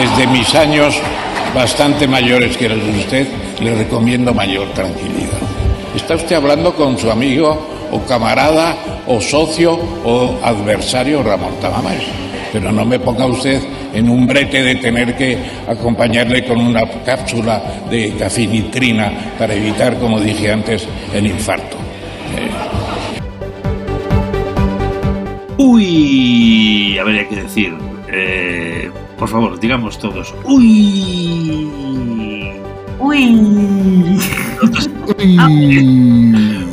desde mis años bastante mayores que los de usted, le recomiendo mayor tranquilidad. Está usted hablando con su amigo o camarada o socio o adversario Ramón Tamames. Pero no me ponga usted en un brete de tener que acompañarle con una cápsula de cafinitrina para evitar, como dije antes, el infarto. Uy, habría que decir, eh, Por favor, digamos todos. Uy. Uy.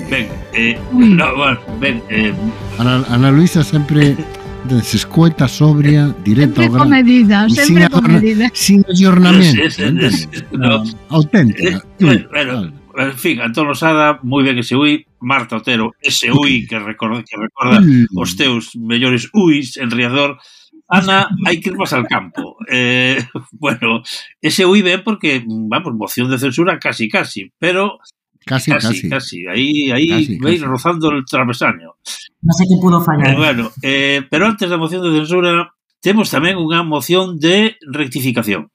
Ben, eh, no, bueno, ben, eh. Ana, Ana Luisa sempre desescueta, sobria, directa sempre ao grano. Medida, sempre sin con medida, sin ornamento. Es, es, es, no. Ah, auténtica. Eh, bueno, vale. en fin, Antón Osada, moi ben ese ui, Marta Otero, ese ui que recorda, que recorda os teus mellores uis en Riazor, Ana, hai que irmos al campo. Eh, bueno, ese eu ben porque, vamos, moción de censura casi, casi, pero... Casi, casi. Casi, casi. Ahí, ahí casi, veis casi. rozando el travesaño. No sé que pudo fallar. Eh, bueno, eh, pero antes da moción de censura, temos tamén unha moción de rectificación.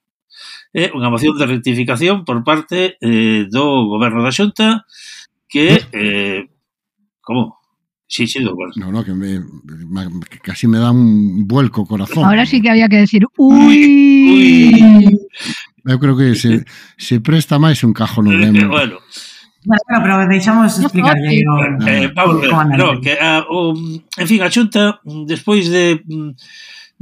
Eh, unha moción de rectificación por parte eh, do goberno da Xunta que... Eh, como? Sí, sí, doctor. No, no, que, me, que casi me da un vuelco corazón. Ahora sí que había que decir, uy. uy. Eu creo que se, se presta máis un cajón no lembro. Bueno, Bueno, pero deixamos explicarlle aí. No, eh, Pablo, no, que, a, o, en fin, a Xunta, despois de mm,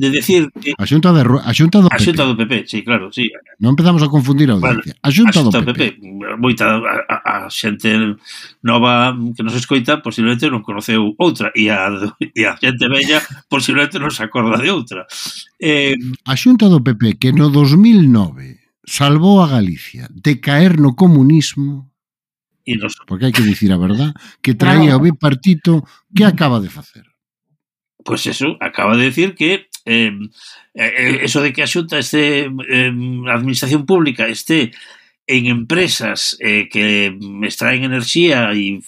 de decir que... A xunta, de, a xunta do PP. A xunta do PP, sí, claro, sí. Non empezamos a confundir a audiencia. Bueno, a xunta, a xunta do PP. PP. Moita a, a, a xente nova que nos escoita posiblemente non conoceu outra e a, e a xente bella posiblemente non se acorda de outra. Eh... A xunta do PP que no 2009 salvou a Galicia de caer no comunismo e nos... porque hai que dicir a verdad que traía o bipartito que acaba de facer Pois pues eso, acaba de decir que eh, eso de que a Xunta este, eh, a Administración Pública este en empresas eh, que extraen enerxía e,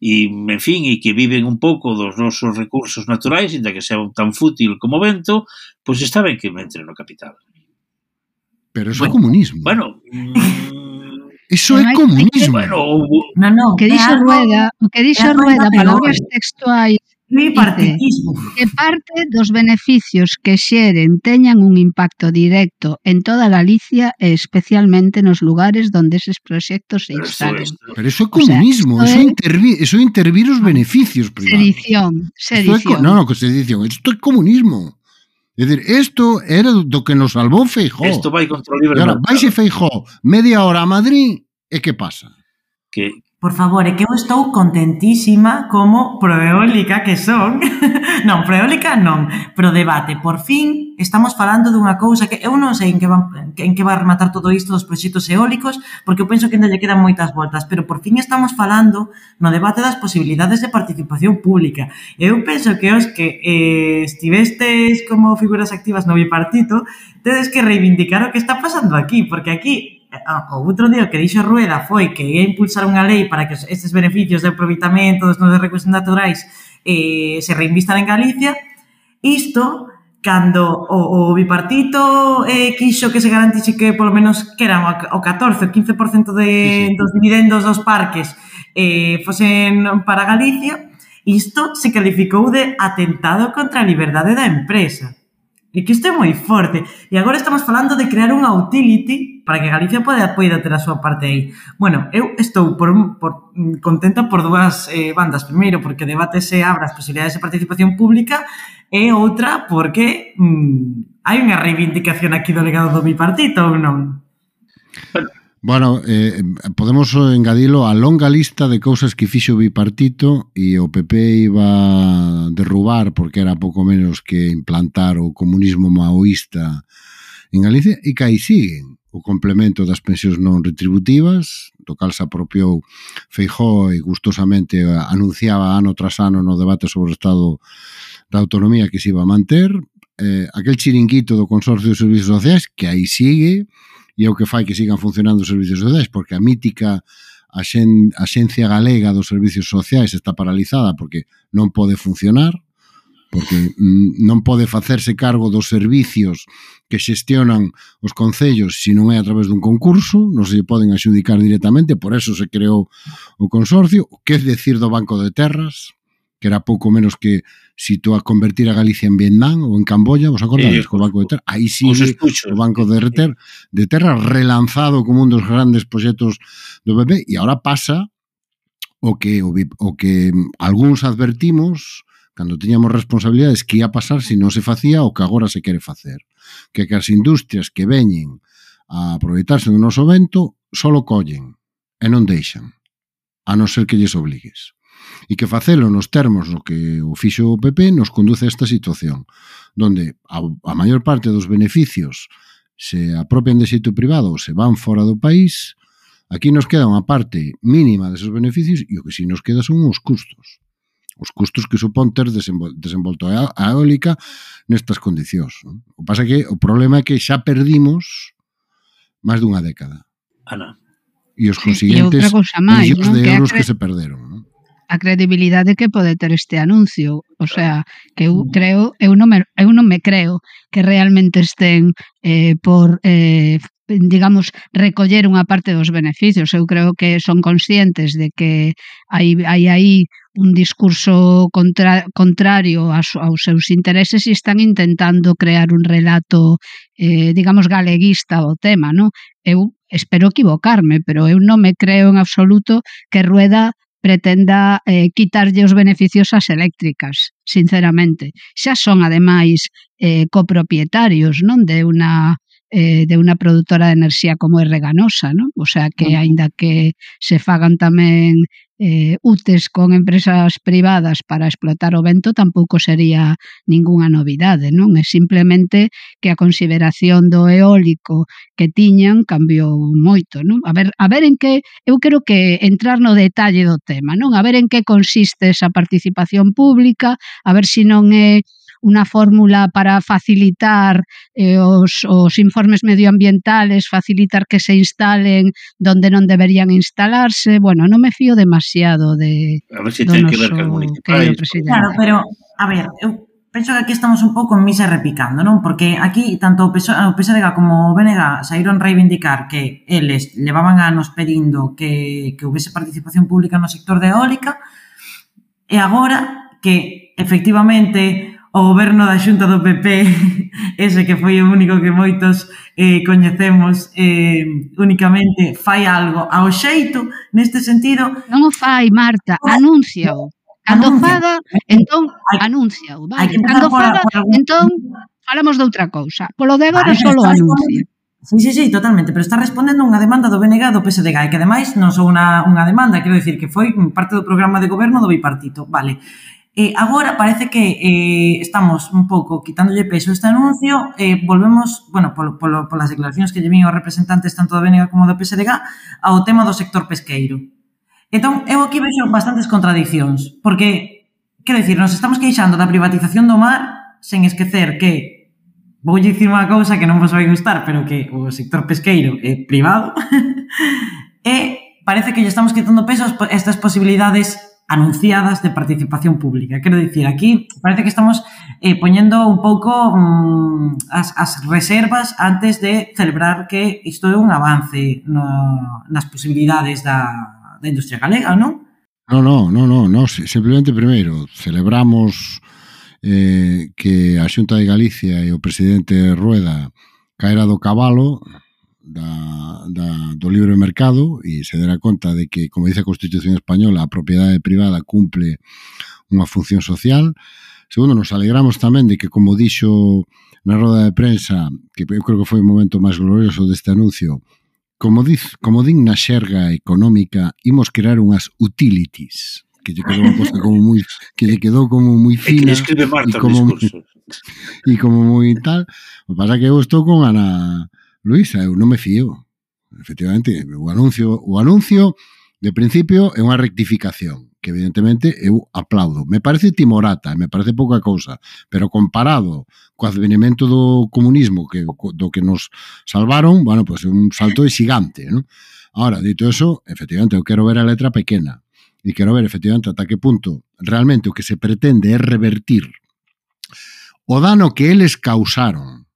e, en fin, e que viven un pouco dos nosos recursos naturais, inda que sea tan fútil como vento, pois está ben que entre no capital. Pero eso bueno, é comunismo. Bueno, Iso é comunismo. Bueno, no, no, que dixo Rueda, o que dixo Rueda, palabras textuais Bipartitismo. Que parte dos beneficios que xeren teñan un impacto directo en toda Galicia e especialmente nos lugares donde eses proxectos se instalen. Pero iso é comunismo, o sea, iso, é... Intervi, iso intervir os beneficios privados. Sedición, sedición. É, no, no, sedición, isto é comunismo. É dicir, isto era do que nos salvou Feijó. Isto vai contra o libre mercado. vaise Feijó media hora a Madrid e que pasa? Que, Por favor, é que eu estou contentísima como proeólica que son. non, proeólica non, pro debate. Por fin estamos falando dunha cousa que eu non sei en que, van, en que va a rematar todo isto dos proxectos eólicos, porque eu penso que ainda lle quedan moitas voltas, pero por fin estamos falando no debate das posibilidades de participación pública. Eu penso que os que eh, estivestes como figuras activas no bipartito, tedes que reivindicar o que está pasando aquí, porque aquí Ah, o outro día o que dixo Rueda foi que ia impulsar unha lei para que estes beneficios de aproveitamento dos nosos recursos naturais eh, se reinvistan en Galicia, isto cando o, o bipartito eh, quixo que se garantixe que polo menos que eran o 14 o 15% de, sí, sí. dos dividendos dos parques eh, fosen para Galicia, isto se calificou de atentado contra a liberdade da empresa. E que isto é moi forte. E agora estamos falando de crear unha utility para que Galicia poida, poida ter a súa parte aí. Bueno, eu estou por, por, mm, contenta por dúas eh, bandas. Primeiro, porque o debate se abra as posibilidades de participación pública e outra porque mm, hai unha reivindicación aquí do legado do bipartito ou non? Bueno, eh, podemos engadilo a longa lista de cousas que fixo o bipartito e o PP iba a derrubar porque era pouco menos que implantar o comunismo maoísta en Galicia e que aí siguen. O complemento das pensións non retributivas, do cal se apropiou Feijó e gustosamente anunciaba ano tras ano no debate sobre o estado da autonomía que se iba a manter, eh, aquel chiringuito do Consorcio de Servicios Sociais, que aí sigue, e é o que fai que sigan funcionando os servicios sociais, porque a mítica axen, Axencia Galega dos Servicios Sociais está paralizada porque non pode funcionar, porque non pode facerse cargo dos servicios que xestionan os concellos se non é a través dun concurso, non se poden axudicar directamente, por eso se creou o consorcio, o que é decir do Banco de Terras, que era pouco menos que si tú a convertir a Galicia en Vietnam ou en Camboya, vos acordades, eh, co Banco de Terra, aí sí o Banco de, Reter, de Terra relanzado como un dos grandes proxectos do BB e agora pasa o que o, o que algúns advertimos cando tiñamos responsabilidades que ia pasar se non se facía o que agora se quere facer. Que que as industrias que veñen a aproveitarse do noso vento solo collen e non deixan, a non ser que lles obligues e que facelo nos termos no que o fixo o PP nos conduce a esta situación, donde a, a maior parte dos beneficios se apropian de xeito privado ou se van fora do país, aquí nos queda unha parte mínima deses beneficios e o que si nos queda son os custos. Os custos que supón ter desenvol desenvolto a, a eólica nestas condicións. Non? O pasa que o problema é que xa perdimos máis dunha década. Ana. E os consiguientes sí, e máis, millóns de euros que, cre... que se perderon a credibilidade que pode ter este anuncio, o sea, que eu mm. creo, eu non me, eu non me creo que realmente estén eh, por eh, digamos, recoller unha parte dos beneficios. Eu creo que son conscientes de que hai, hai aí un discurso contra, contrario aos, aos seus intereses e están intentando crear un relato, eh, digamos, galeguista do tema. No? Eu espero equivocarme, pero eu non me creo en absoluto que Rueda pretenda eh, quitarlle os beneficios ás eléctricas, sinceramente. Xa son, ademais, eh, copropietarios non de unha eh, de unha produtora de enerxía como é Reganosa, non? O sea que, aínda que se fagan tamén eh, utes con empresas privadas para explotar o vento tampouco sería ningunha novidade, non? É simplemente que a consideración do eólico que tiñan cambiou moito, non? A ver, a ver en que eu creo que entrar no detalle do tema, non? A ver en que consiste esa participación pública, a ver se si non é unha fórmula para facilitar eh, os, os informes medioambientales, facilitar que se instalen donde non deberían instalarse. Bueno, non me fío demasiado de A ver se si ten que ver con municipais. Claro, pero, a ver, eu penso que aquí estamos un pouco en misa repicando, non? Porque aquí tanto o PSDG como o BNG saíron reivindicar que eles levaban anos pedindo que, que houvese participación pública no sector de eólica e agora que efectivamente o goberno da xunta do PP, ese que foi o único que moitos eh, coñecemos eh, únicamente, fai algo ao xeito neste sentido. Non o fai, Marta, anuncio. Cando anuncia. faga, entón, anuncia. Vale. Cando faga, por... entón, falamos de outra cousa. Polo de agora, vale, solo anuncia. Sí, sí, sí, totalmente, pero está respondendo unha demanda do BNG do PSDG, e que ademais non sou unha, unha demanda, quero dicir que foi parte do programa de goberno do bipartito, vale. Eh, agora parece que eh, estamos un pouco quitándolle peso a este anuncio, eh, volvemos, bueno, polo, polo, polas declaracións que lle vin aos representantes tanto da BNG como do PSDG, ao tema do sector pesqueiro. Entón, eu aquí vexo bastantes contradiccións, porque, quero dicir, nos estamos queixando da privatización do mar sen esquecer que vou dicir unha cousa que non vos vai gustar, pero que o sector pesqueiro é privado, e parece que lle estamos quitando peso a estas posibilidades anunciadas de participación pública. Quero dicir, aquí parece que estamos eh, poñendo un pouco mm, as, as reservas antes de celebrar que isto é un avance no, nas posibilidades da, da industria galega, non? Non, non, non, non, no, simplemente primeiro celebramos eh, que a Xunta de Galicia e o presidente Rueda caera do cabalo da, da, do libre mercado e se dera conta de que, como dice a Constitución Española, a propiedade privada cumple unha función social. Segundo, nos alegramos tamén de que, como dixo na roda de prensa, que eu creo que foi o momento máis glorioso deste anuncio, como, diz, como din na xerga económica, imos crear unhas utilities que lle quedou unha cosa como moi que lle quedou como moi fina e como e como moi tal. O que pasa que eu estou con Ana Luisa, eu non me fío. Efectivamente, o anuncio, o anuncio de principio é unha rectificación que evidentemente eu aplaudo. Me parece timorata, me parece pouca cousa, pero comparado co advenimento do comunismo que do que nos salvaron, bueno, pois pues un salto de xigante, ¿no? Ahora, dito eso, efectivamente eu quero ver a letra pequena e quero ver efectivamente ata que punto realmente o que se pretende é revertir o dano que eles causaron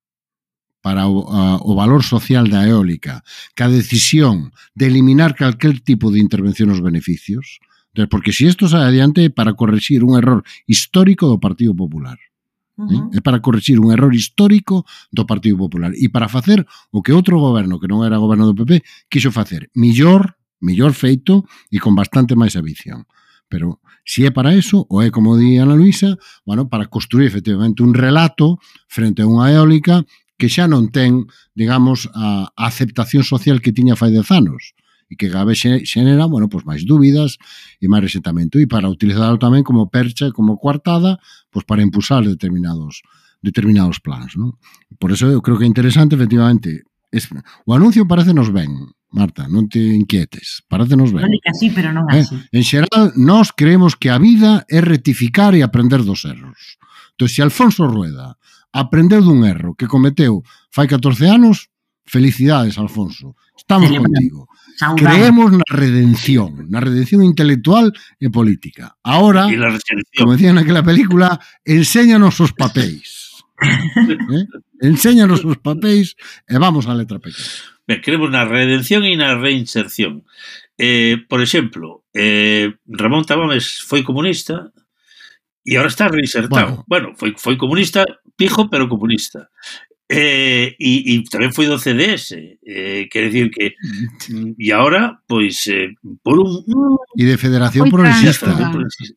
para o, a, o valor social da eólica que a decisión de eliminar calquer tipo de intervención nos beneficios? Porque si isto sai adiante é para corregir un error histórico do Partido Popular. ¿eh? Uh -huh. É para corregir un error histórico do Partido Popular e para facer o que outro goberno que non era goberno do PP quixo facer millor, millor feito e con bastante máis ambición. Pero se é para eso, ou é como di Ana Luisa, bueno, para construir efectivamente un relato frente a unha eólica que xa non ten, digamos, a, a aceptación social que tiña fai dez anos e que cada vez xenera, bueno, pois máis dúbidas e máis resentamento e para utilizarlo tamén como percha, como coartada, pois para impulsar determinados determinados plans, non? Por eso eu creo que é interesante efectivamente es, o anuncio parécenos ben, Marta, non te inquietes, parécenos ben. Non que así, pero non eh, así. Eh? En xeral, nós creemos que a vida é rectificar e aprender dos erros. Entón, se Alfonso Rueda aprendeu dun erro que cometeu fai 14 anos, felicidades, Alfonso. Estamos contigo. Saudade. Creemos na redención, na redención intelectual e política. Ahora, como decía naquela película, enséñanos os papéis. eh? Enséñanos os papéis e vamos á letra pequena. Ben, creemos na redención e na reinserción. Eh, por exemplo, eh, Ramón Tamames foi comunista, E agora está reinsertado. Bueno, bueno foi, foi comunista, pijo, pero comunista. Eh, e, e tamén foi do CDS, eh, quer decir que e agora, pois eh, por un... E de Federación foi Progresista.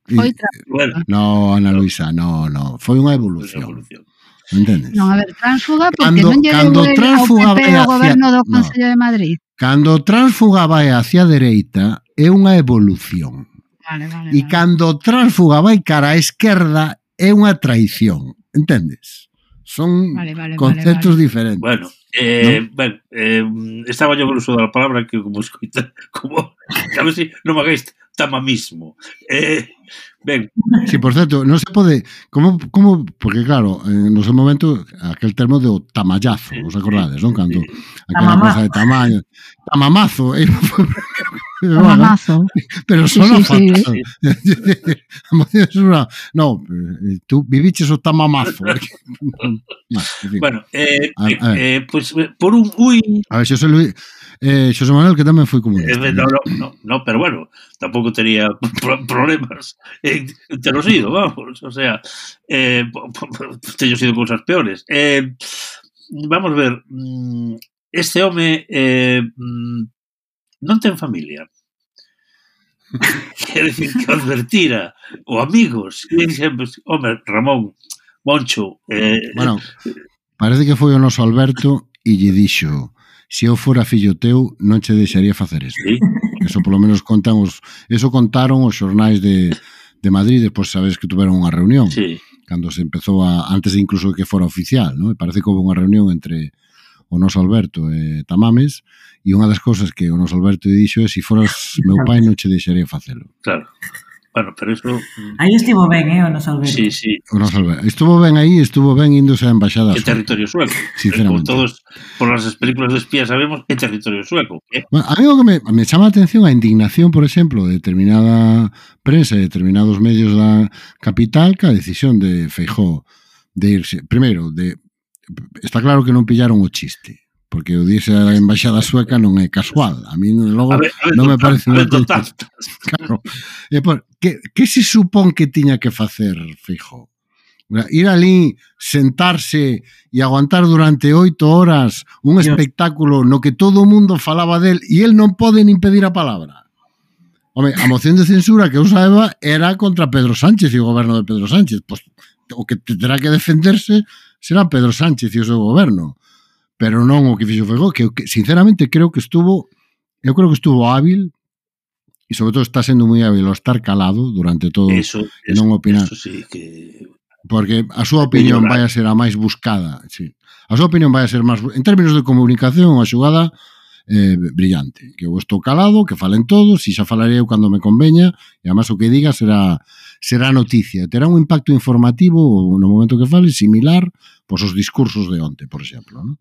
Foi bueno. No, Ana Luisa, no, no, foi unha evolución. Foi evolución. Entendes? Non, a ver, tránsfuga, porque cando, non lle cando tránsfuga ao PP hacia, o goberno do Concello no, de Madrid. Cando tránsfuga vai hacia a dereita, é unha evolución. Vale, vale, e vale. cando Tránsfuga vai cara á esquerda é unha traición, entendes? Son vale, vale, conceptos vale, vale. diferentes. Bueno, eh, ¿no? ben, eh, estaba yo con uso da palabra que como escoita, como, a ver si non me hagáis tamamismo. Eh, ben. Si, sí, por certo, non se pode, como, como, porque claro, no seu momento, aquel termo de o tamallazo, os acordades, non? Cando, aquela cosa de tamaño, tamamazo, eh, Mazo. Pero son sí, sí, sí, es una... No, tú viviches o tamamazo. bueno, eh, a, a eh, pues por un... Uy. A ver, Xosé, Luis, eh, Xosé Manuel, que tamén foi comunista. Eh, no, no, no, no, pero bueno, tampouco tería problemas en eh, ter ido, vamos. O sea, eh, teño sido cousas peores. Eh, vamos ver, mm, este home... Eh, mm, non ten familia. Quer dicir que advertira o amigos que dicen, pues, home, Ramón, Moncho... Eh, bueno, eh, parece que foi o noso Alberto e lle dixo se eu fora fillo teu non che deixaría facer isto. Sí. Eso polo menos contan os, eso contaron os xornais de, de Madrid despois sabes que tuveron unha reunión. Sí. Cando se empezou a antes de incluso que fora oficial, ¿no? E parece que houve unha reunión entre o noso Alberto e Tamames, e unha das cousas que o noso Alberto dixo é se si foras meu pai non che deixaría facelo. Claro. Bueno, pero iso... Aí estivo ben, eh, o noso Alberto. Sí, sí. O noso Alberto. Estuvo ben aí, estuvo ben índose a embaixada. Que territorio sueco. Sinceramente. Por todos por as películas de espías sabemos que territorio sueco. Eh? Bueno, a mí o que me, me chama a atención a indignación, por exemplo, de determinada prensa, de determinados medios da capital, que a decisión de Feijó de irse, primeiro, de está claro que non pillaron o chiste porque o dise a embaixada sueca non é casual. A mí logo a ver, a ver, non me parece ver, total. Claro. E por, que, que se supón que tiña que facer, fijo? Ir ali, sentarse e aguantar durante oito horas un espectáculo no que todo o mundo falaba del e el non pode nin pedir a palabra. Home, a moción de censura que eu saiba era contra Pedro Sánchez e o goberno de Pedro Sánchez. Pois, o que terá que defenderse será Pedro Sánchez e o seu goberno, pero non o que fixo Feijóo, que, que sinceramente creo que estuvo, eu creo que estuvo hábil e sobre todo está sendo moi hábil estar calado durante todo eso, e non opinar. Eso sí que porque a súa opinión vai a ser a máis buscada, sí. A súa opinión vai a ser máis en términos de comunicación, a xugada eh, brillante. Que eu estou calado, que falen todos, e xa falarei eu cando me conveña, e además o que diga será será noticia. Terá un impacto informativo no momento que fale similar pois os discursos de onte, por exemplo. ¿no?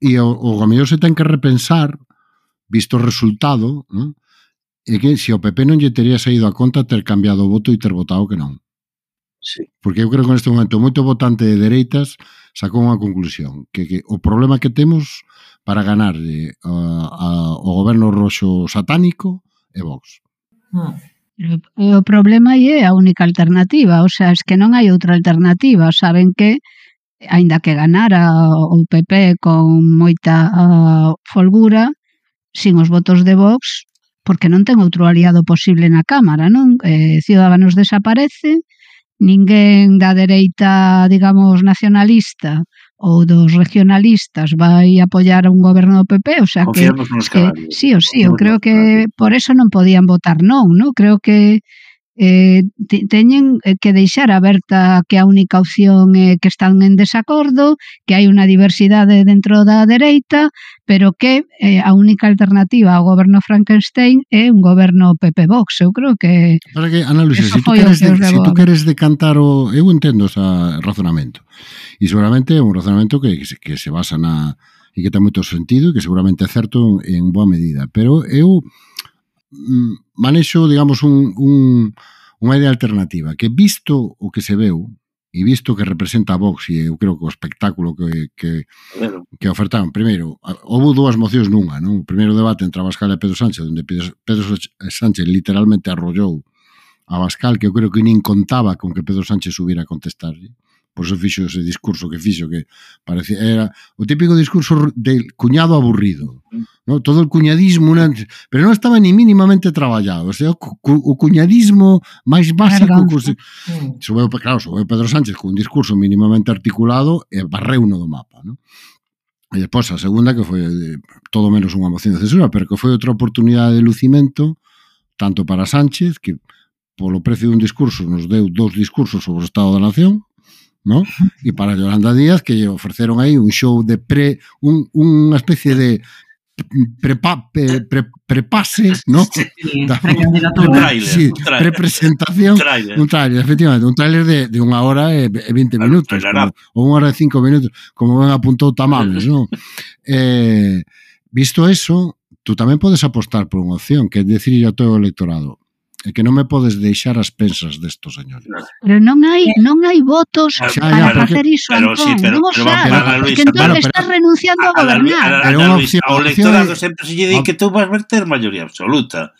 E o, o mellor se ten que repensar, visto o resultado, ¿no? é que se o PP non lle teria saído a conta ter cambiado o voto e ter votado que non. Sí. Porque eu creo que neste momento moito votante de dereitas sacou unha conclusión, que, que o problema que temos para ganar eh, a, o goberno roxo satánico é Vox. E O problema é a única alternativa, o sea, es que non hai outra alternativa, saben que aínda que ganara o PP con moita uh, folgura, sin os votos de Vox, porque non ten outro aliado posible na Cámara, non? Eh, Ciudadanos desaparece, ninguén da dereita, digamos, nacionalista ou dos regionalistas vai apoiar a un goberno do PP, o sea Confiamos que, que sí, o sí, Confiamos eu creo que por eso non podían votar non, no? Creo que eh, teñen eh, que deixar aberta que a única opción é que están en desacordo, que hai unha diversidade dentro da dereita, pero que eh, a única alternativa ao goberno Frankenstein é un goberno PP Vox, eu creo que Para que Ana Luisa, se si tú queres, de, se si tú queres decantar o eu entendo ese razonamento. E seguramente é un razonamento que, que, se, que se basa na e que ten moito sentido e que seguramente é certo en boa medida, pero eu Mm, manexo, digamos, un, un, unha idea alternativa, que visto o que se veu, e visto que representa a Vox e eu creo que o espectáculo que, que, claro. que ofertaron. Primeiro, houve dúas mocións nunha, non? O primeiro debate entre Abascal e Pedro Sánchez, onde Pedro, Pedro Sánchez eh, literalmente arrollou a Abascal, que eu creo que nin contaba con que Pedro Sánchez subiera a contestarlle pois eu fixo ese discurso que fixo que parecía era o típico discurso del cuñado aburrido mm. no? todo o cuñadismo una, pero non estaba ni mínimamente traballado o, sea, o, cu, o cuñadismo máis básico mm. claro, sí. Subeu, claro, subeu Pedro Sánchez con un discurso mínimamente articulado e barreu no do mapa non? E depois a segunda que foi eh, todo menos unha moción de censura, pero que foi outra oportunidade de lucimento tanto para Sánchez, que polo precio dun discurso nos deu dous discursos sobre o Estado da Nación, ¿no? E para Yolanda Díaz que lle ofreceron aí un show de pre un, unha especie de prepa, pre, pre, prepase, ¿no? Sí, da, un trailer, sí, un trailer. Prepresentación, un trailer, efectivamente, un trailer de, de unha hora e, e 20 minutos, claro, como, ou unha hora e 5 minutos, como ben apuntou Tamames, ¿no? eh, visto eso, tú tamén podes apostar por unha opción, que é decir ao todo o electorado, É que non me podes deixar as pensas destos señores. Pero non hai eh. non hai votos xa, xa, para pero, facer iso, pero, Antón. Sí, pero, non os hai, porque entón bueno, estás renunciando a, gobernar. A, a, a, a, ao electorado sempre se lle di que tú vas verter maioría absoluta.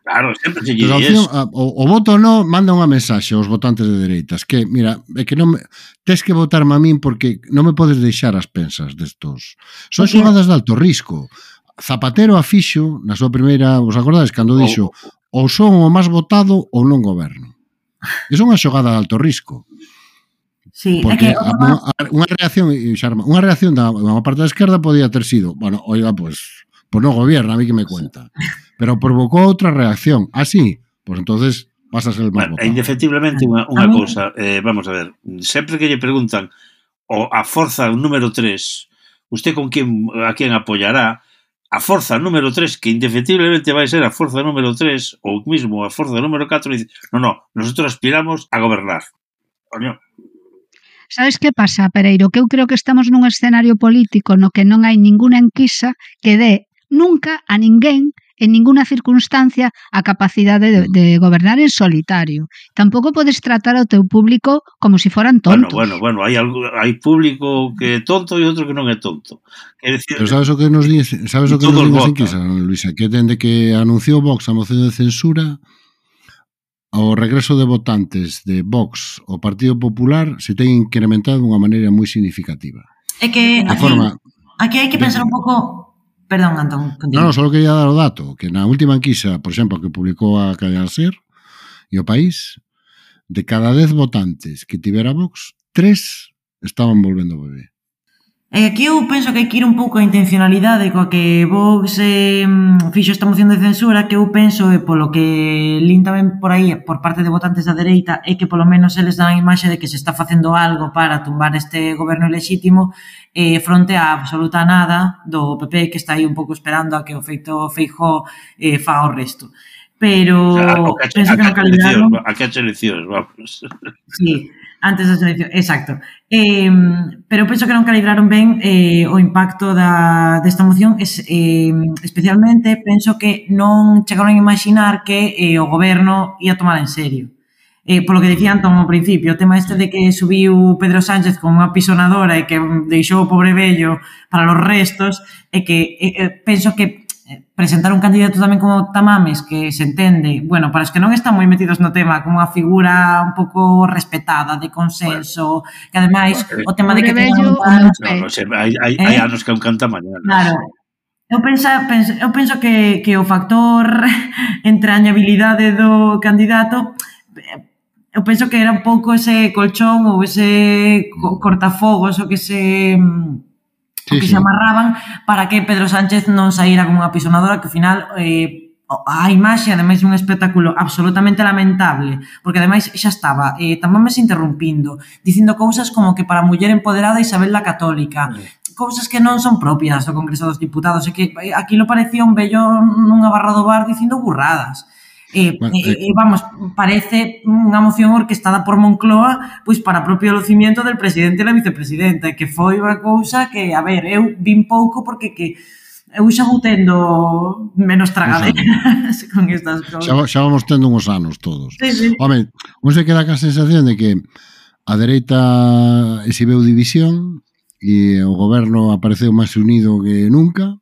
Claro, sempre se lle di eso. O, o voto no manda unha mensaxe aos votantes de dereitas que, mira, é que non me, tes que votarme a min porque non me podes deixar as pensas destos. Son xogadas de alto risco. Zapatero a fixo na súa primeira, vos acordades cando dixo, ou son o máis votado ou non goberno. Esa é unha xogada de alto risco. Sí, Porque é que, unha, unha reacción, Xarma, unha reacción da unha parte da esquerda podía ter sido, bueno, oiga, pois, pues, pues non gobierna, a mí que me cuenta. Pero provocou outra reacción. Así, ah, pois pues entonces vas a ser máis votado. Indefectiblemente unha, unha cousa, eh, vamos a ver, sempre que lle preguntan o a forza número 3, usted con quen a quen apoyará, a forza número 3, que indefectiblemente vai ser a forza número 3, ou mismo a forza número 4, dice, non, non, nosotros aspiramos a gobernar. Coño, Sabes que pasa, Pereiro? Que eu creo que estamos nun escenario político no que non hai ninguna enquisa que dé nunca a ninguén en ninguna circunstancia a capacidade de, de gobernar en solitario. Tampouco podes tratar ao teu público como se si foran tontos. Bueno, bueno, bueno, hai algo, hai público que é tonto e outro que non é tonto. Quer decir, Pero sabes o que nos dice, sabes o que nos dice enquisa, Luisa, que dende que anunciou Vox a moción de censura, ao regreso de votantes de Vox ao Partido Popular se ten incrementado de unha maneira moi significativa. É que de aquí, forma, aquí hai que pensar un pouco Perdón, Antón. Continue. Non, só quería dar o dato, que na última enquisa, por exemplo, que publicou a Cadena Ser e o País, de cada 10 votantes que tivera Vox, tres estaban volvendo bebé. E aquí eu penso que hai que ir un pouco a intencionalidade coa que Vox eh, fixo esta moción de censura que eu penso e polo que lin tamén por aí por parte de votantes da dereita é que polo menos eles dan a imaxe de que se está facendo algo para tumbar este goberno ilegítimo eh, fronte a absoluta nada do PP que está aí un pouco esperando a que o feito Feijó eh, fa o resto pero o sea, penso que no calibraron. A que as eleccións, vamos. Sí, antes das eleccións, exacto. Eh, pero penso que non calibraron ben eh, o impacto da, desta moción, es, eh, especialmente penso que non chegaron a imaginar que eh, o goberno ia tomar en serio. Eh, polo que dicía Antón ao principio, o tema este de que subiu Pedro Sánchez con unha pisonadora e que deixou o pobre vello para os restos, e que eh, eh penso que Eh, presentar un candidato tamén como Tamames que se entende, bueno, para os que non están moi metidos no tema, como unha figura un pouco respetada, de consenso, bueno, que ademais bueno, o tema de que bello, teña un no, no sé, hai, hai, eh? hai anos que un canta mañana. Claro. Eu penso, penso, eu penso que, que o factor entrañabilidade do candidato eh, eu penso que era un pouco ese colchón ou ese cortafogos o que se mm, sí, que sí. se amarraban para que Pedro Sánchez non saíra como unha pisonadora que ao final eh, a imaxe ademais un espectáculo absolutamente lamentable, porque ademais xa estaba eh, tamén me interrumpindo, dicindo cousas como que para muller empoderada Isabel la Católica, sí cousas que non son propias do Congreso dos Diputados, e que eh, aquilo parecía un vello nunha barra do bar dicindo burradas. E, bueno, e, eh, e vamos, parece unha moción orquestada por Moncloa pois para propio lucimiento del presidente e la vicepresidenta, que foi unha cousa que, a ver, eu vin pouco porque que eu xa vou tendo menos tragaderas con estas cousas. Xa, xa vamos tendo uns anos todos. Sí, sí. Home, un se queda ca sensación de que a dereita exibeu división e o goberno apareceu máis unido que nunca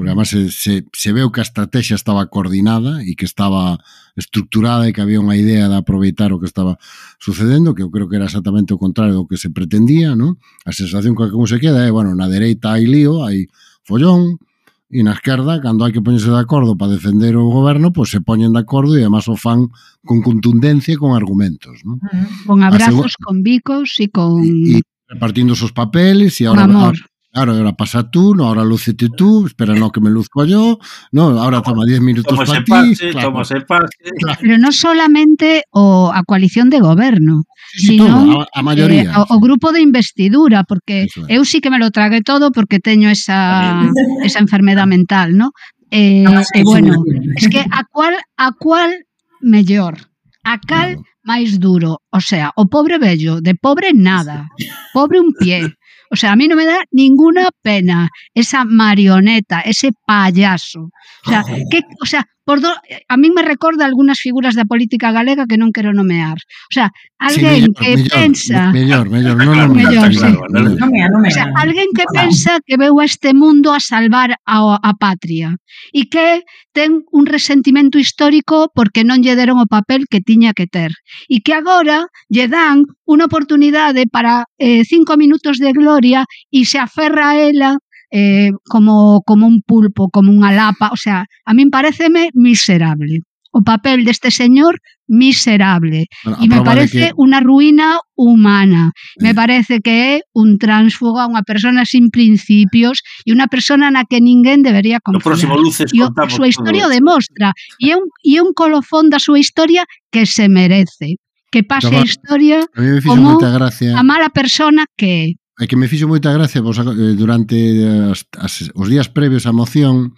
porque además se, se, se veu que a estrategia estaba coordinada e que estaba estructurada e que había unha idea de aproveitar o que estaba sucedendo, que eu creo que era exactamente o contrario do que se pretendía, ¿no? A sensación que como se queda é, bueno, na dereita hai lío, hai follón, e na esquerda, cando hai que poñerse de acordo para defender o goberno, pois pues se poñen de acordo e además o fan con contundencia e con argumentos, ¿no? Con abrazos, con bicos e con... Y, y repartindo os papeles e agora, Claro, ahora pasa tú, no, ahora lúcete tú, espera no que me luzco yo, no, ahora toma 10 minutos para ti. Claro. Claro. Pero no solamente o a coalición de goberno, sí, sino todo, a, a, mayoría. Eh, o, o, grupo de investidura, porque es. eu sí que me lo tragué todo porque teño esa, esa enfermedad mental, ¿no? Eh, ah, e bueno, es que a cual a cual mellor, a cal claro. máis duro, o sea, o pobre vello, de pobre nada, pobre un pie. O sea, a mí no me da ninguna pena esa marioneta, ese payaso. O sea, que, o sea, por do, a min me recorda algunhas figuras da política galega que non quero nomear. O sea, alguén sí, mellor, que mellor, pensa... Mellor, mellor, non no, mellor, mellor, sí. Claro, nomea, nomea. O sea, alguén que pensa que veu a este mundo a salvar a, a patria e que ten un resentimento histórico porque non lle deron o papel que tiña que ter e que agora lle dan unha oportunidade para eh, cinco minutos de gloria e se aferra a ela eh, como, como un pulpo, como unha lapa, o sea, a min pareceme miserable. O papel deste señor miserable. Bueno, e me parece que... unha ruína humana. Eh. Me parece que é un transfuga, unha persona sin principios e unha persona na que ninguén debería confiar. O próximo luces o, a súa historia o demostra. E é un, e é un colofón da súa historia que se merece. Que pase a historia como a, a mala persona que é. É que me fixo moita gracia vos, eh, durante as, as, os días previos á moción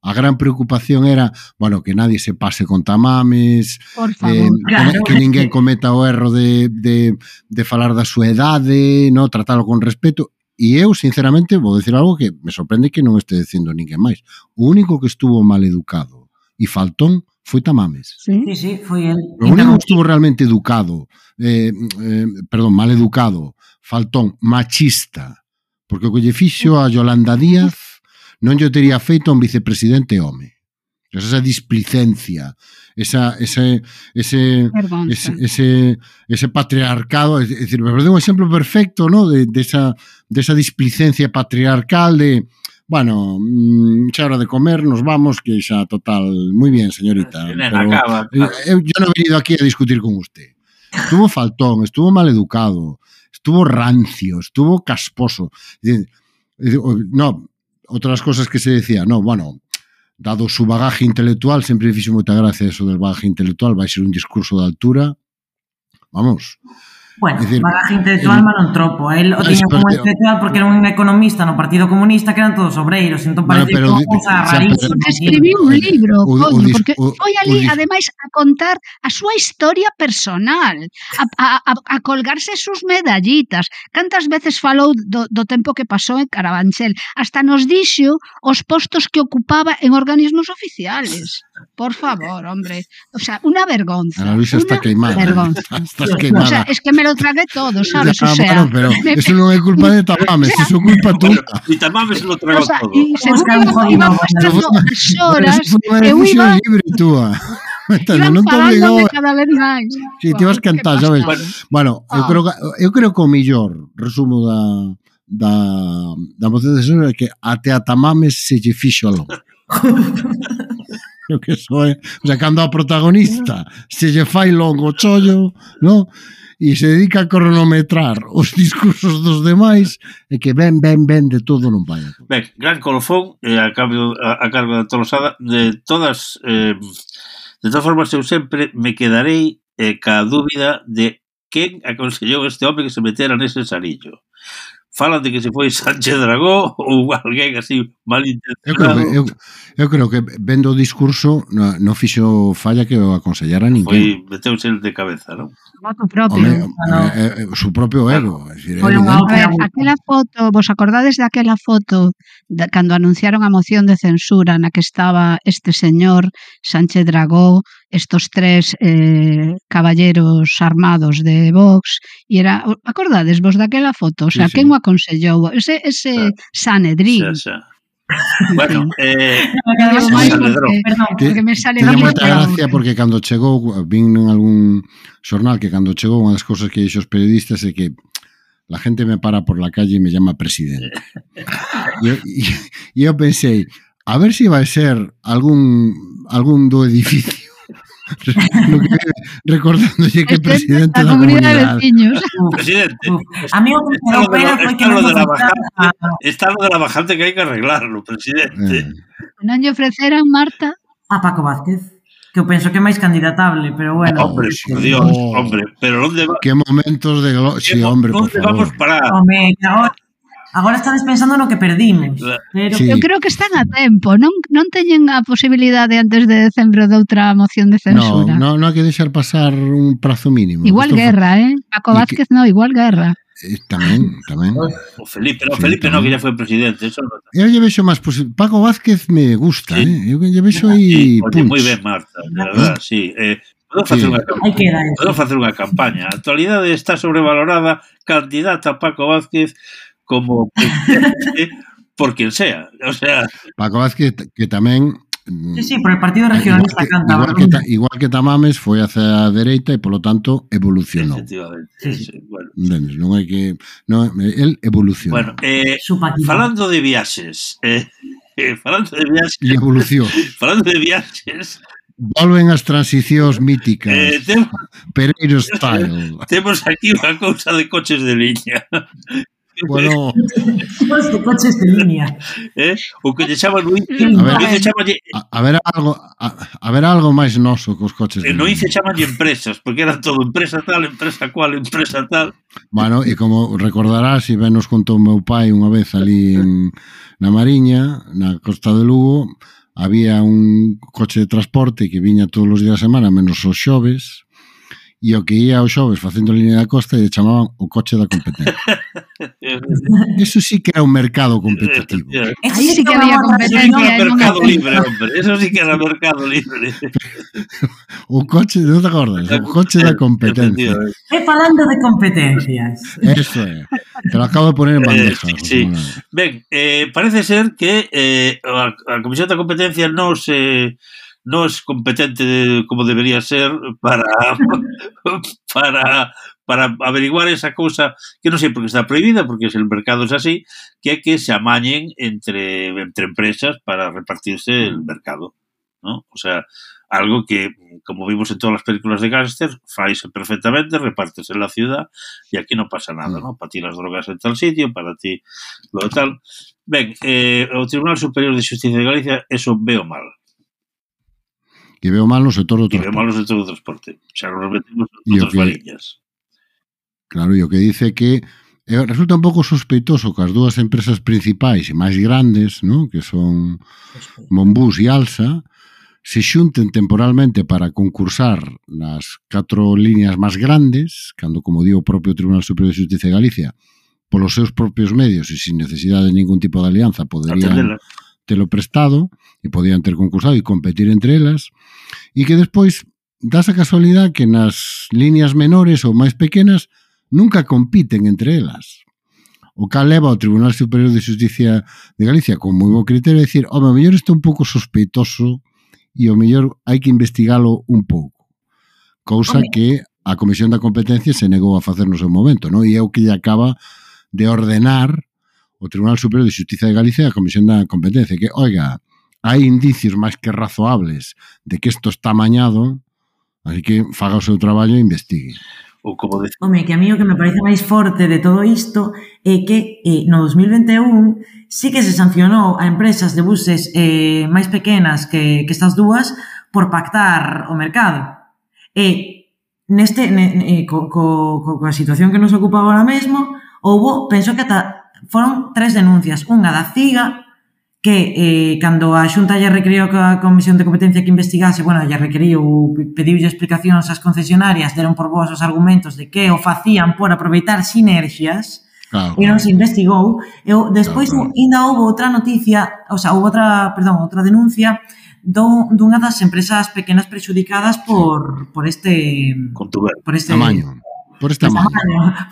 a gran preocupación era, bueno, que nadie se pase con tamames, Por eh, favor, eh, claro, que, que ninguén cometa o erro de, de, de falar da súa edade, no tratalo con respeto, E eu, sinceramente, vou decir algo que me sorprende que non este dicindo ninguén máis. O único que estuvo mal educado e faltón foi Tamames. Sí, sí, sí foi el. O único que estuvo realmente educado, eh, eh, perdón, mal educado, faltón machista, porque o que lle fixo a Yolanda Díaz non lle tería feito un vicepresidente home. Esa displicencia, esa, ese, ese, ese, ese, ese patriarcado, é dicir, me parece un exemplo perfecto ¿no? de, de, esa, de esa displicencia patriarcal de, bueno, mm, xa hora de comer, nos vamos, que xa total, moi bien, señorita. Pero, acaba, eh, claro. eu, eu non he venido aquí a discutir con usted. Estuvo faltón, estuvo mal educado, estuvo rancio, estuvo casposo. Eh, eh, no, otras cosas que se decía, no, bueno, dado o bagaje intelectual, sempre fixo moita gracia eso del bagaje intelectual, vai ser un discurso de altura, vamos, Bueno, dicir, bagaje intelectual mal non tropo. El o tiña como intelectual porque era un economista no Partido Comunista que eran todos obreiros, entón parece bueno, pero, que cosa rarísima. Escribiu un libro, o, coño, o, porque o, foi ali, o, ademais, a contar a súa historia personal, a, a, a, a colgarse sus medallitas. Cantas veces falou do, do tempo que pasou en Carabanchel. Hasta nos dixo os postos que ocupaba en organismos oficiales. Por favor, hombre. O sea, una vergonza. Ana Luisa está queimada. ¿eh? Vergonza. Estás queimada. O sea, es que me eu tragué todo, sabes? Claro, o sea, pero, pero eso non é culpa de Tamames, eso é culpa tú. E Tamames lo tragou o sea, todo. E según iba pasando as horas, eu iba... libre túa. Entendo, non te obligou. Cada vez máis. Si, te vas cantar, sabes? Bueno, eu ah. creo que, eu creo que o millor resumo da da da moción de censura é que até a Tamames se lle fixo longo. creo que eso é, o sea, cando a protagonista se lle fai longo chollo, non? e se dedica a cronometrar os discursos dos demais e que ben, ben, ben de todo non vai. Ben, gran colofón eh, a, cambio, a, a cargo da Tolosada de todas eh, de todas formas eu sempre me quedarei eh, ca dúbida de quen aconsellou este home que se metera nese sarillo falan de que se foi Sánchez Dragó ou alguén así malintencionado. Eu creo, que, eu, eu creo que vendo o discurso non no fixo falla que o aconsellara ninguén. Foi meteuse de cabeza, non? moto propio. Home, no. eh, eh, su propio ego. É dicir, bueno, a ver, aquela foto, vos acordades daquela foto de, cando anunciaron a moción de censura na que estaba este señor Sánchez Dragó, estos tres eh, caballeros armados de Vox, e era, acordades vos daquela foto? O sea, sí, sí. quen o aconsellou? Ese, ese sí. Sanedrín. Sí, sí Bueno, eh, no, máis porque, perdón, que, porque me sale Tiene moita gracia porque cando chegou, vin en algún xornal que cando chegou unha das cousas que dixo os periodistas é que la gente me para por la calle e me llama presidente. E eu pensei, a ver si vai ser algún algún do edificio. No que, recordándolle que é presidente da comunidade. comunidade. Veciños. Presidente, a mí o que está, lo de, la, está, lo de la bajante, está lo de la bajante que hai que arreglarlo, presidente. Eh. Non lle ofreceran, Marta? A Paco Vázquez que eu penso que é máis candidatable, pero bueno. Hombre, por Dios, hombre, pero onde va? Que momentos de Glo... sí, hombre, por favor. Onde vamos parar? Home, agora Agora estades pensando no que perdimos. Pero... Sí. Eu creo que están a tempo. Non, non teñen a posibilidade antes de decembro de outra moción de censura. Non, non, non hai que deixar pasar un prazo mínimo. Igual Esto guerra, eh? Paco Vázquez, que... no, igual guerra. Eh, tamén, tamén. O Felipe, o Felipe sí, no, que ya foi presidente. Eso no... Eu lle vexo máis, posible. Paco Vázquez me gusta, sí. eh? Eu lle vexo aí sí, punch. Moi ben, Marta, de verdad, ¿Eh? sí. Eh, Podo facer sí. unha campaña. Podo facer unha campaña. A actualidade está sobrevalorada, candidata Paco Vázquez como por quien sea. O sea... Paco Vázquez que tamén mm, Sí, sí, por el Partido Regionalista igual que, canta. Igual que, ta, igual que Tamames foi hacia a dereita e polo tanto evolucionou. Efectivamente. Sí, sí. Bueno, Entendes, non hai que non, el evolucionou. Bueno, eh, falando de viaxes, eh, eh, falando de viaxes. E evolución. falando de viaxes, Volven as transicións míticas. Eh, temos, Pereiro style. Temos aquí unha cousa de coches de liña bueno. este coche de línea. Eh? O que lle chaman no ICE, a ver, chamalle... a, a ver algo a, a ver algo máis noso que os coches. De eh, no ICE chamalle empresas, porque era todo empresa tal, empresa cual, empresa tal. Bueno, e como recordarás, e ben nos contou meu pai unha vez ali en, na Mariña, na Costa de Lugo, había un coche de transporte que viña todos os días da semana menos os xoves e o que ia aos xoves facendo línea da costa e chamaban o coche da competencia. Eso sí que era un mercado competitivo. Eso sí que había competencia. Era mercado libre, hombre. Eso sí que era mercado libre. o coche, non te acordas? O coche da competencia. É falando de competencias. Eso é. Te lo acabo de poner en bandeja. Eh, sí. Ben, eh, parece ser que eh, a, a Comisión da Competencia non se... Eh, non é competente como debería ser para para para averiguar esa cousa que non sei porque está prohibida, porque se o mercado é así, que é que se amañen entre entre empresas para repartirse o mercado, ¿no? O sea, algo que, como vimos en todas las películas de gángster, faise perfectamente, repartes en la ciudad y aquí no pasa nada, mm. ¿no? Para ti las drogas en tal sitio, para ti lo tal. Ben, eh, o Tribunal Superior de Justicia de Galicia eso veo mal. Que veo mal no sector do transporte. E veo mal no sector do transporte. Xa nos metemos outras que, varillas. Claro, e o que dice que eh, resulta un pouco sospeitoso que as dúas empresas principais e máis grandes, ¿no? que son Monbus e Alsa, se xunten temporalmente para concursar nas catro líneas máis grandes, cando, como digo, o propio Tribunal Superior de Justicia de Galicia, polos seus propios medios e sin necesidade de ningún tipo de alianza poderían telo prestado e podían ter concursado e competir entre elas e que despois das a casualidade que nas líneas menores ou máis pequenas nunca compiten entre elas. O cal leva ao Tribunal Superior de Justicia de Galicia con moi bo criterio a decir, o meu mellor está un pouco sospeitoso e o mellor hai que investigalo un pouco. Cousa Home. que a Comisión da Competencia se negou a facer no seu momento, non? E é o que lle acaba de ordenar o Tribunal Superior de Justicia de Galicia e a Comisión da Competencia, que, oiga, hai indicios máis que razoables de que isto está mañado, así que faga o seu traballo e investigue ou como de... Home, que a mí o que me parece máis forte de todo isto é que eh, no 2021 sí que se sancionou a empresas de buses eh, máis pequenas que, que estas dúas por pactar o mercado. E neste, ne, ne, co, co, co, coa situación que nos ocupa agora mesmo, houbo, penso que ata foron tres denuncias. Unha da CIGA, que eh, cando a Xunta lle requeriu a Comisión de Competencia que investigase, bueno, lle requeriu, pediulle explicacións ás concesionarias, deron por vos os argumentos de que o facían por aproveitar sinerxias, Claro, e non se investigou. Eu, despois, claro, claro. ainda houve outra noticia, o sea, houve outra, perdón, outra denuncia do, dunha das empresas pequenas prexudicadas por, por este... Por este, tamaño. Por este tamaño.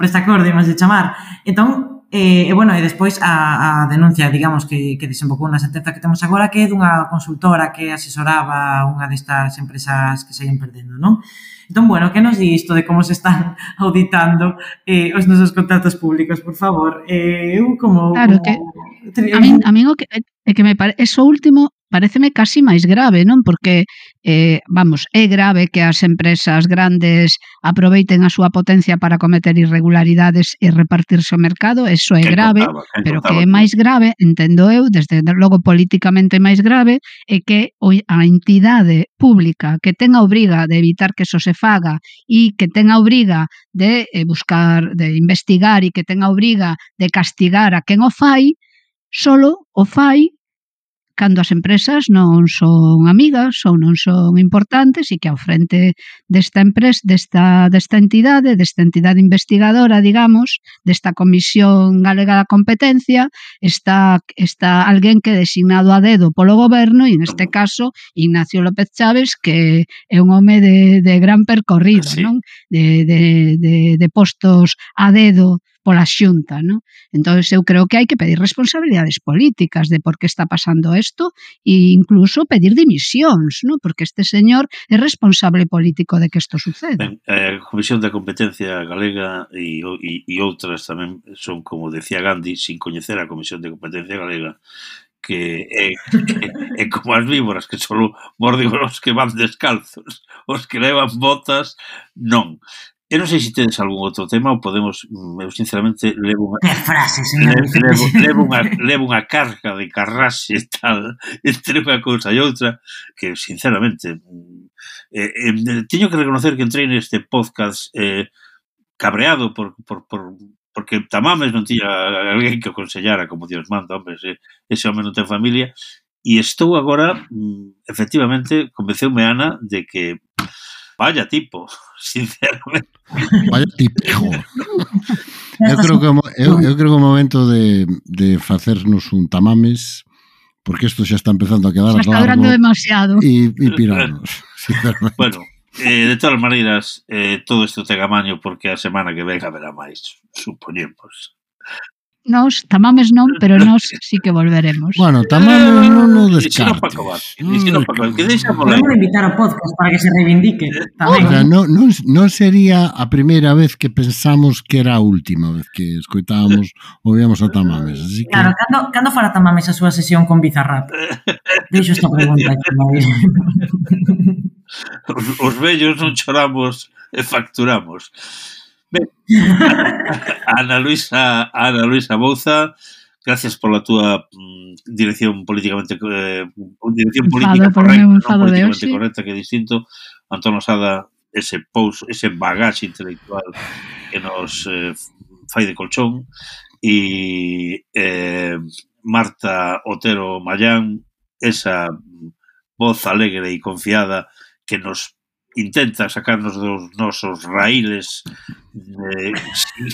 Por este acorde, máis de chamar. Entón, E, e bueno, e despois a, a denuncia, digamos, que, que desembocou na sentenza que temos agora, que é dunha consultora que asesoraba unha destas empresas que se perdendo, non? Entón, bueno, que nos di isto de como se están auditando eh, os nosos contratos públicos, por favor? Eh, eu como... Claro, como... que... A min, a min o que, é que me pare... eso último pareceme casi máis grave, non? Porque Eh, vamos, é grave que as empresas grandes aproveiten a súa potencia para cometer irregularidades e repartirse o mercado, eso é que grave, contaba, pero contaba. que é máis grave, entendo eu, desde logo políticamente máis grave, é que a entidade pública que ten a obriga de evitar que eso se faga e que ten a obriga de eh, buscar, de investigar e que ten a obriga de castigar a quen o fai, solo o fai cando as empresas non son amigas ou non son importantes e que ao frente desta empresa, desta, desta entidade, desta entidade investigadora, digamos, desta Comisión Galega da Competencia, está, está alguén que é designado a dedo polo goberno e neste caso Ignacio López Chávez que é un home de, de gran percorrido, ah, sí. non? De, de, de, de postos a dedo pola xunta, non? Entón, eu creo que hai que pedir responsabilidades políticas de por que está pasando isto e incluso pedir dimisións, non? Porque este señor é responsable político de que isto suceda. Ben, eh, a Comisión da Competencia Galega e, e, e outras tamén son, como decía Gandhi, sin coñecer a Comisión de Competencia Galega, que é, que é como as víboras que só morden os que van descalzos os que levan botas non Eu non sei se tedes algún outro tema ou podemos, mm, eu sinceramente levo unha, frase, señor? levo, levo, unha, levo unha carga de carraxe tal, entre unha cousa e outra que sinceramente mm, eh, eh, teño que reconocer que entrei neste podcast eh, cabreado por, por, por porque tamames non tiña alguén que aconsellara como Dios manda, hombre, ese, ese home non ten familia e estou agora mm, efectivamente convenceume Ana de que Vaya tipo, sinceramente. Vaya tipejo. Eu creo que, eu, eu creo que o momento de, de facernos un tamames porque isto xa está empezando a quedar xa está durando demasiado e, e pirarnos, sinceramente. Bueno, eh, de todas maneiras, eh, todo isto ten a porque a semana que venga haberá máis, supoñemos. Nos, tamames non, pero nos sí que volveremos. Bueno, tamames eh, non no eh, descartes. Dixenos para. Que deixamos por aí. Vamos invitar ao podcast para que se reivindique. Eh, tamén. O sea, non, non, non sería a primeira vez que pensamos que era a última vez que escoitábamos ou víamos a tamames. Así que... Claro, cando, cando fará tamames a súa sesión con Bizarrap? Deixo esta pregunta aquí. os, os vellos non choramos e facturamos. Ana Luisa, Ana Luisa Bouza, gracias por la túa mm, dirección políticamente eh, dirección política enfado, correcta, non políticamente correcta que é distinto. Antón Osada, ese pouso, ese bagaxe intelectual que nos eh, fai de colchón. E eh, Marta Otero Mayán, esa mm, voz alegre e confiada que nos intenta sacarnos dos nosos raíles eh, sin,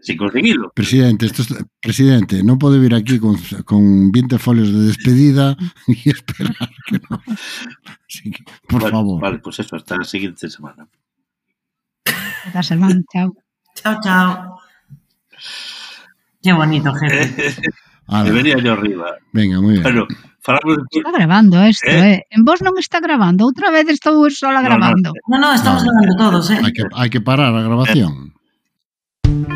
sin conseguilo. Presidente, esto es, presidente, non pode vir aquí con, con 20 folios de despedida e esperar que no. Así que, por vale, favor. Vale, pues eso, hasta la siguiente semana. Esta semana, chao. Chao, chao. Qué bonito, jefe. Venía yo arriba. venga, moi ben. Bueno, Falamos de... Está grabando isto, eh? eh? En vos non está grabando, outra vez estou sola no, grabando. Non, non, no, estamos no, grabando todos, eh? Hai que, hai que parar a grabación. Eh.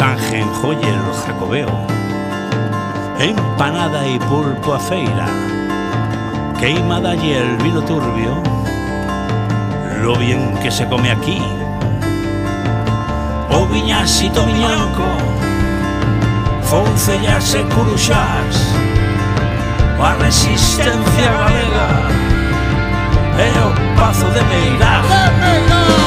Sangenjolle no Jacobeo. Empanada e pulpo a feira. Queima y el vino turbio. Lo bien que se come aquí. O viñasito miñanco Foncellas e curuxás A resistencia galega E o pazo de Meirás